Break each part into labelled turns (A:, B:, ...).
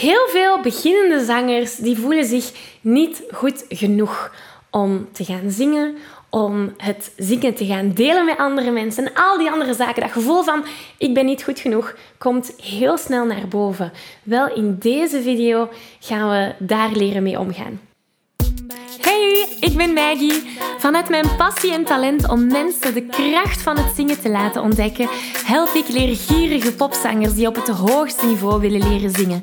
A: Heel veel beginnende zangers die voelen zich niet goed genoeg om te gaan zingen, om het zingen te gaan delen met andere mensen en al die andere zaken. Dat gevoel van ik ben niet goed genoeg komt heel snel naar boven. Wel, in deze video gaan we daar leren mee omgaan. Hey, ik ben Maggie. Vanuit mijn passie en talent om mensen de kracht van het zingen te laten ontdekken, help ik leergierige popzangers die op het hoogste niveau willen leren zingen.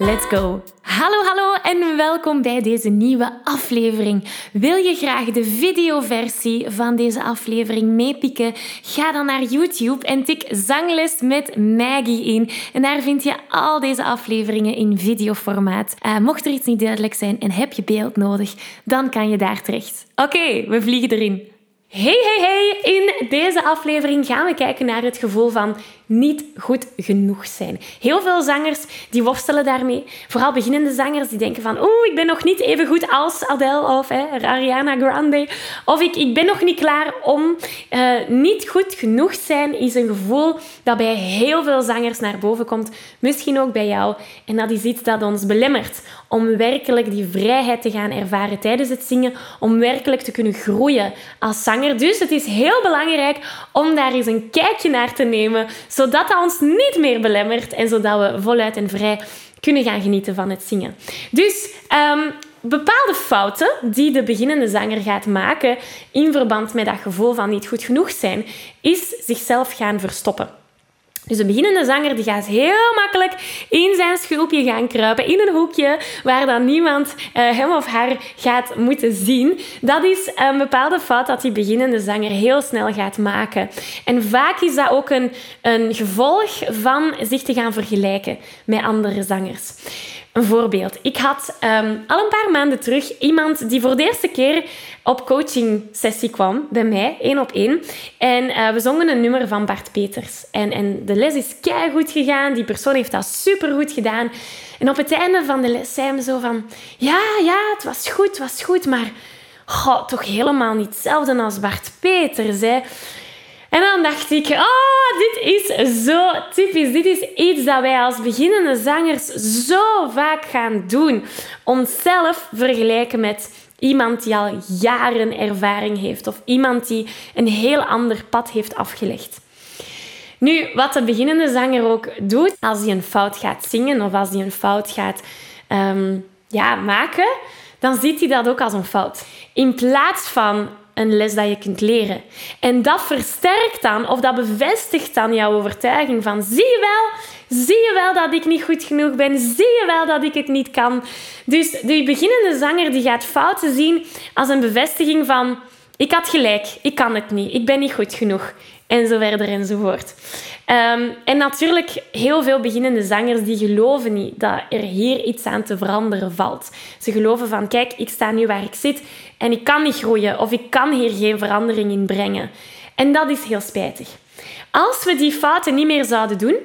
A: Let's go! Hallo, hallo en welkom bij deze nieuwe aflevering. Wil je graag de videoversie van deze aflevering meepikken? Ga dan naar YouTube en tik Zangles met Maggie in. En daar vind je al deze afleveringen in videoformaat. Uh, mocht er iets niet duidelijk zijn en heb je beeld nodig, dan kan je daar terecht. Oké, we vliegen erin. Hey, hey, hey! In deze aflevering gaan we kijken naar het gevoel van niet goed genoeg zijn. Heel veel zangers die worstelen daarmee. Vooral beginnende zangers die denken van oeh, ik ben nog niet even goed als Adele of hè, Ariana Grande. Of ik, ik ben nog niet klaar om. Uh, niet goed genoeg zijn is een gevoel dat bij heel veel zangers naar boven komt. Misschien ook bij jou. En dat is iets dat ons belemmert om werkelijk die vrijheid te gaan ervaren tijdens het zingen. Om werkelijk te kunnen groeien als zanger. Dus het is heel belangrijk om daar eens een kijkje naar te nemen zodat dat ons niet meer belemmert en zodat we voluit en vrij kunnen gaan genieten van het zingen. Dus um, bepaalde fouten die de beginnende zanger gaat maken in verband met dat gevoel van niet goed genoeg zijn, is zichzelf gaan verstoppen. Dus een beginnende zanger die gaat heel makkelijk in zijn schulpje gaan kruipen, in een hoekje waar dan niemand uh, hem of haar gaat moeten zien. Dat is een bepaalde fout dat die beginnende zanger heel snel gaat maken. En vaak is dat ook een, een gevolg van zich te gaan vergelijken met andere zangers. Een voorbeeld. Ik had um, al een paar maanden terug iemand die voor de eerste keer op coaching sessie kwam bij mij, één op één. En uh, we zongen een nummer van Bart Peters. En, en de les is goed gegaan. Die persoon heeft dat supergoed gedaan. En op het einde van de les zei hij zo van... Ja, ja, het was goed, het was goed, maar... Goh, toch helemaal niet hetzelfde als Bart Peters, hè. En dan dacht ik, oh, dit is zo typisch. Dit is iets dat wij als beginnende zangers zo vaak gaan doen. Onszelf vergelijken met iemand die al jaren ervaring heeft of iemand die een heel ander pad heeft afgelegd. Nu, wat de beginnende zanger ook doet, als hij een fout gaat zingen of als hij een fout gaat um, ja, maken, dan ziet hij dat ook als een fout. In plaats van een les dat je kunt leren. En dat versterkt dan, of dat bevestigt dan jouw overtuiging van zie je wel, zie je wel dat ik niet goed genoeg ben, zie je wel dat ik het niet kan. Dus de beginnende zanger die gaat fouten zien als een bevestiging van ik had gelijk, ik kan het niet, ik ben niet goed genoeg. En zo verder enzovoort. Um, en natuurlijk, heel veel beginnende zangers die geloven niet dat er hier iets aan te veranderen valt. Ze geloven van, kijk, ik sta nu waar ik zit en ik kan niet groeien of ik kan hier geen verandering in brengen. En dat is heel spijtig. Als we die fouten niet meer zouden doen,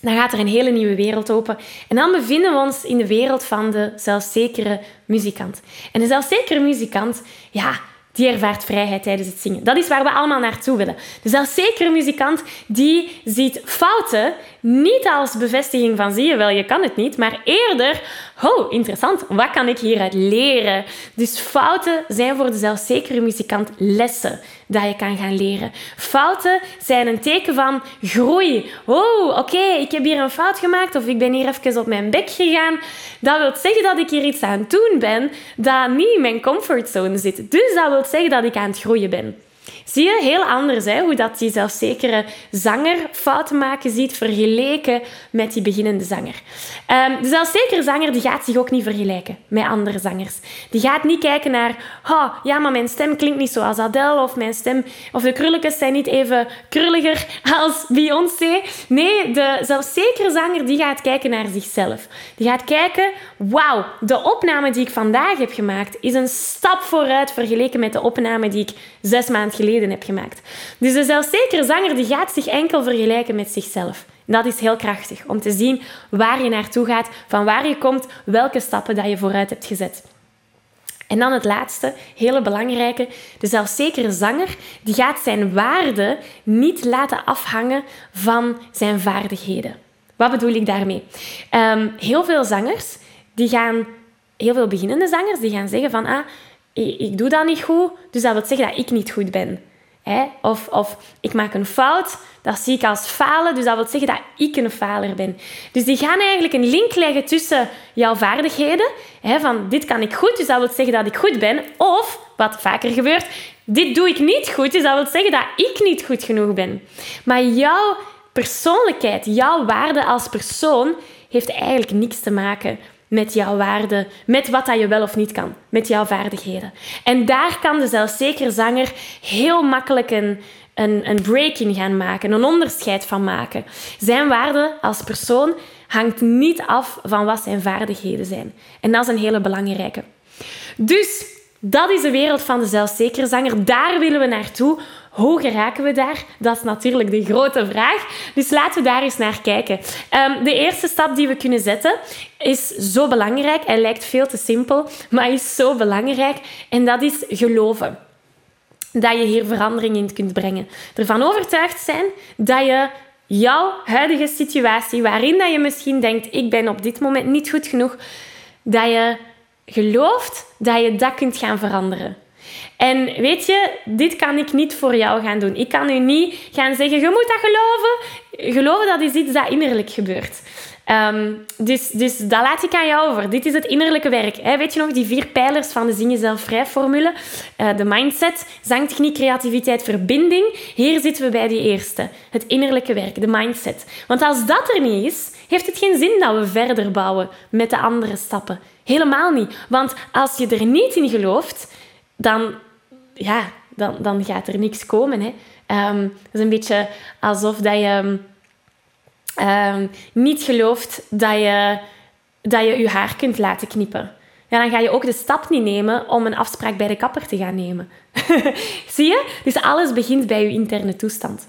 A: dan gaat er een hele nieuwe wereld open. En dan bevinden we ons in de wereld van de zelfzekere muzikant. En de zelfzekere muzikant, ja, die ervaart vrijheid tijdens het zingen. Dat is waar we allemaal naartoe willen. Dus als zekere muzikant die ziet fouten niet als bevestiging van zie je wel, je kan het niet, maar eerder, oh, interessant, wat kan ik hieruit leren? Dus fouten zijn voor de zelfzekere muzikant lessen dat je kan gaan leren. Fouten zijn een teken van groei. Oh, oké, ik heb hier een fout gemaakt of ik ben hier even op mijn bek gegaan. Dat wil zeggen dat ik hier iets aan het doen ben dat niet in mijn comfortzone zit. Dus dat wil zeggen dat ik aan het groeien ben. Zie je, heel anders hè? hoe dat die zelfzekere zanger fouten maken ziet vergeleken met die beginnende zanger. Um, de zelfzekere zanger die gaat zich ook niet vergelijken met andere zangers. Die gaat niet kijken naar, oh, ja, maar mijn stem klinkt niet zoals Adele of mijn stem, of de krulletjes zijn niet even krulliger als Beyoncé. Nee, de zelfzekere zanger die gaat kijken naar zichzelf. Die gaat kijken, wauw, de opname die ik vandaag heb gemaakt is een stap vooruit vergeleken met de opname die ik zes maanden geleden heb gemaakt. Dus de zelfzekere zanger die gaat zich enkel vergelijken met zichzelf. Dat is heel krachtig om te zien waar je naartoe gaat, van waar je komt, welke stappen dat je vooruit hebt gezet. En dan het laatste, hele belangrijke. De zelfzekere zanger die gaat zijn waarde niet laten afhangen van zijn vaardigheden. Wat bedoel ik daarmee? Um, heel veel zangers, die gaan, heel veel beginnende zangers, die gaan zeggen van, ah, ik doe dat niet goed, dus dat wil zeggen dat ik niet goed ben. Of, of ik maak een fout, dat zie ik als falen, dus dat wil zeggen dat ik een faler ben. Dus die gaan eigenlijk een link leggen tussen jouw vaardigheden, van dit kan ik goed, dus dat wil zeggen dat ik goed ben, of, wat vaker gebeurt, dit doe ik niet goed, dus dat wil zeggen dat ik niet goed genoeg ben. Maar jouw persoonlijkheid, jouw waarde als persoon, heeft eigenlijk niks te maken met jouw waarde, met wat dat je wel of niet kan, met jouw vaardigheden. En daar kan de zelfzekere zanger heel makkelijk een, een, een break in gaan maken, een onderscheid van maken. Zijn waarde als persoon hangt niet af van wat zijn vaardigheden zijn. En dat is een hele belangrijke. Dus dat is de wereld van de zelfzekere zanger. Daar willen we naartoe. Hoe geraken we daar? Dat is natuurlijk de grote vraag. Dus laten we daar eens naar kijken. Ehm, de eerste stap die we kunnen zetten is zo belangrijk. Hij lijkt veel te simpel, maar is zo belangrijk. En dat is geloven. Dat je hier verandering in kunt brengen. Ervan overtuigd zijn dat je jouw huidige situatie, waarin dat je misschien denkt, ik ben op dit moment niet goed genoeg, dat je gelooft dat je dat kunt gaan veranderen. En weet je, dit kan ik niet voor jou gaan doen. Ik kan u niet gaan zeggen, je moet dat geloven. Geloven, dat is iets dat innerlijk gebeurt. Ehm, dus, dus dat laat ik aan jou over. Dit is het innerlijke werk. Weet je nog, die vier pijlers van de Zing Jezelf Vrij formule? Uh, de mindset, zangtechniek, creativiteit, verbinding. Hier zitten we bij die eerste. Het innerlijke werk, de mindset. Want als dat er niet is, heeft het geen zin dat we verder bouwen met de andere stappen. Helemaal niet. Want als je er niet in gelooft, dan, ja, dan, dan gaat er niks komen. Hè. Um, het is een beetje alsof dat je um, niet gelooft dat je, dat je je haar kunt laten knippen. Ja, dan ga je ook de stap niet nemen om een afspraak bij de kapper te gaan nemen. Zie je? Dus alles begint bij je interne toestand.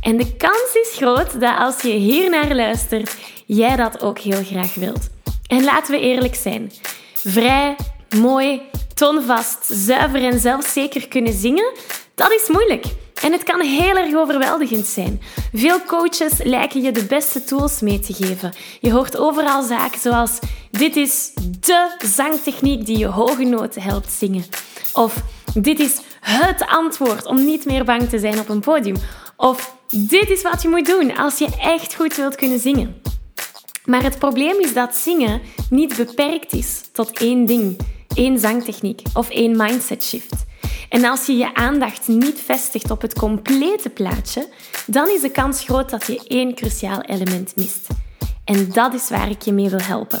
A: En de kans is groot dat als je hier naar luistert, jij dat ook heel graag wilt. En laten we eerlijk zijn. Vrij, mooi, tonvast, zuiver en zelfzeker kunnen zingen, dat is moeilijk. En het kan heel erg overweldigend zijn. Veel coaches lijken je de beste tools mee te geven. Je hoort overal zaken zoals: dit is de zangtechniek die je hoge noten helpt zingen. Of dit is het antwoord om niet meer bang te zijn op een podium. Of dit is wat je moet doen als je echt goed wilt kunnen zingen. Maar het probleem is dat zingen niet beperkt is tot één ding, één zangtechniek of één mindset shift. En als je je aandacht niet vestigt op het complete plaatje, dan is de kans groot dat je één cruciaal element mist. En dat is waar ik je mee wil helpen.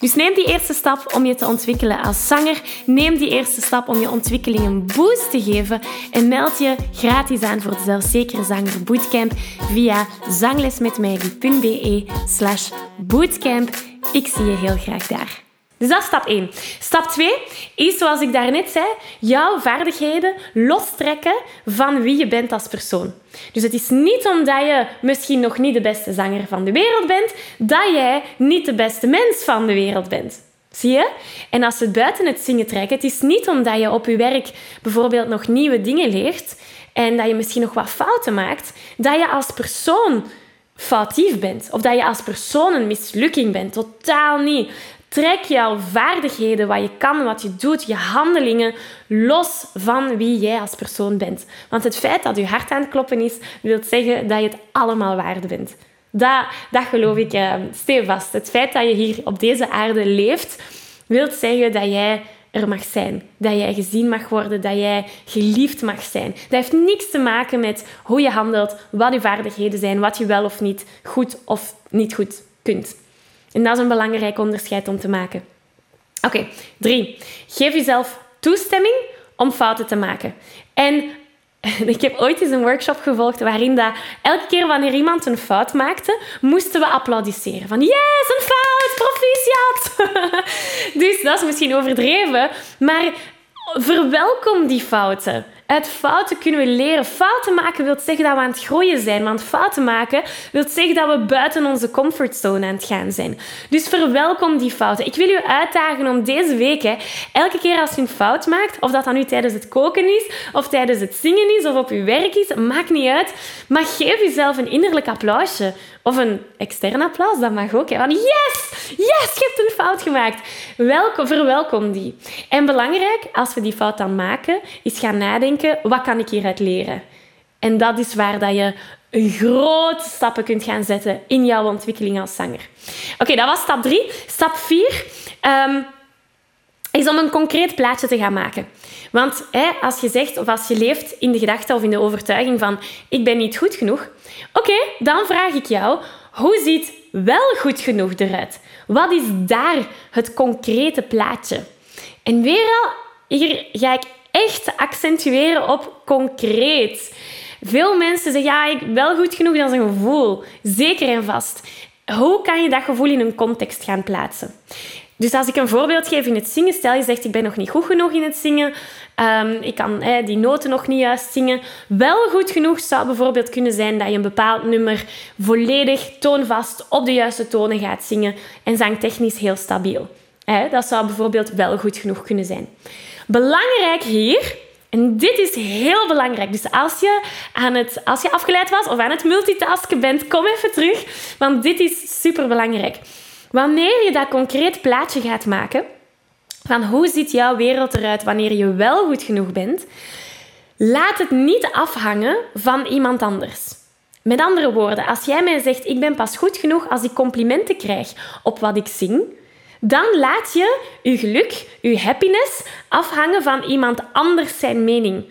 A: Dus neem die eerste stap om je te ontwikkelen als zanger. Neem die eerste stap om je ontwikkeling een boost te geven. En meld je gratis aan voor de Zelfzekere Zanger Bootcamp via zanglesmetmaggie.be slash bootcamp. Ik zie je heel graag daar. Dus dat is stap 1. Stap 2 is, zoals ik daarnet zei, jouw vaardigheden lostrekken van wie je bent als persoon. Dus het is niet omdat je misschien nog niet de beste zanger van de wereld bent, dat jij niet de beste mens van de wereld bent. Zie je? En als we het buiten het zingen trekken, het is niet omdat je op je werk bijvoorbeeld nog nieuwe dingen leert en dat je misschien nog wat fouten maakt, dat je als persoon foutief bent of dat je als persoon een mislukking bent. Totaal niet. Trek jouw vaardigheden, wat je kan, wat je doet, je handelingen los van wie jij als persoon bent. Want het feit dat je hart aan het kloppen is, wil zeggen dat je het allemaal waard bent. Dat, dat geloof ik uh, stevast. Het feit dat je hier op deze aarde leeft, wil zeggen dat jij er mag zijn. Dat jij gezien mag worden, dat jij geliefd mag zijn. Dat heeft niks te maken met hoe je handelt, wat je vaardigheden zijn, wat je wel of niet goed of niet goed kunt. En dat is een belangrijk onderscheid om te maken. Oké, drie. Geef jezelf toestemming om fouten te maken. En ik heb ooit eens een workshop gevolgd waarin dat elke keer wanneer iemand een fout maakte, moesten we applaudisseren. Van yes, een fout, proficiat! dus dat is misschien overdreven, maar verwelkom die fouten. Uit fouten kunnen we leren. Fouten maken wil zeggen dat we aan het groeien zijn. Want fouten maken wil zeggen dat we buiten onze comfortzone aan het gaan zijn. Dus verwelkom die fouten. Ik wil u uitdagen om deze week, hè, elke keer als je een fout maakt, of dat dan nu tijdens het koken is, of tijdens het zingen is, of op je werk is, maakt niet uit. Maar geef jezelf een innerlijk applausje. Of een extern applaus, dat mag ook. Hè. Van yes, yes, je hebt een fout gemaakt. Welkom, verwelkom die. En belangrijk, als we die fout dan maken, is gaan nadenken, wat kan ik hieruit leren? En dat is waar dat je grote stappen kunt gaan zetten in jouw ontwikkeling als zanger. Oké, dat was stap 3. Stap 4 um, is om een concreet plaatje te gaan maken. Want hè, als je zegt of als je leeft in de gedachte of in de overtuiging van ik ben niet goed genoeg, oké, dan vraag ik jou, hoe ziet wel goed genoeg eruit? Wat is daar het concrete plaatje? En weer al, hier ga ik echt accentueren op concreet. Veel mensen zeggen, ja, ik wel goed genoeg, dat is een gevoel. Zeker en vast. Hoe kan je dat gevoel in een context gaan plaatsen? Dus als ik een voorbeeld geef in het zingen, stel je zegt ik ben nog niet goed genoeg in het zingen, um, ik kan die noten nog niet juist zingen. Wel goed genoeg zou bijvoorbeeld kunnen zijn dat je een bepaald nummer volledig toonvast op de juiste tonen gaat zingen en zangtechnisch heel stabiel. dat zou bijvoorbeeld wel goed genoeg kunnen zijn. Belangrijk hier, en dit is heel belangrijk. Dus als je, aan het, als je afgeleid was of aan het multitasken bent, kom even terug, want dit is super belangrijk. Wanneer je dat concreet plaatje gaat maken van hoe ziet jouw wereld eruit wanneer je wel goed genoeg bent, laat het niet afhangen van iemand anders. Met andere woorden, als jij mij zegt ik ben pas goed genoeg als ik complimenten krijg op wat ik zing, dan laat je je geluk, je happiness afhangen van iemand anders zijn mening.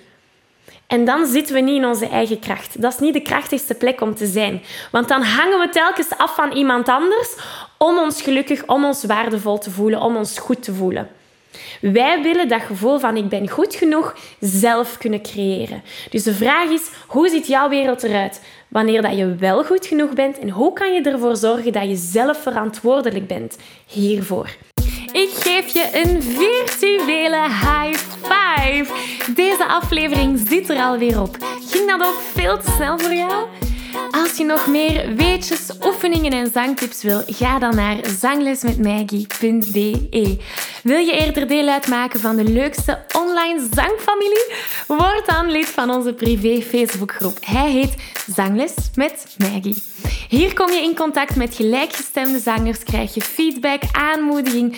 A: En dan zitten we niet in onze eigen kracht. Dat is niet de krachtigste plek om te zijn. Want dan hangen we telkens af van iemand anders om ons gelukkig, om ons waardevol te voelen, om ons goed te voelen. Wij willen dat gevoel van ik ben goed genoeg zelf kunnen creëren. Dus de vraag is, hoe ziet jouw wereld eruit wanneer dat je wel goed genoeg bent en hoe kan je ervoor zorgen dat je zelf verantwoordelijk bent hiervoor? Ik geef je een virtuele high five. Deze aflevering zit er alweer op. Ging dat ook veel te snel voor jou? Als je nog meer weetjes, oefeningen en zangtips wil, ga dan naar zanglesmetmaggie.be. Wil je eerder deel uitmaken van de leukste online zangfamilie? Word dan lid van onze privé Facebookgroep. Hij heet Zangles met Maggie. Hier kom je in contact met gelijkgestemde zangers, krijg je feedback, aanmoediging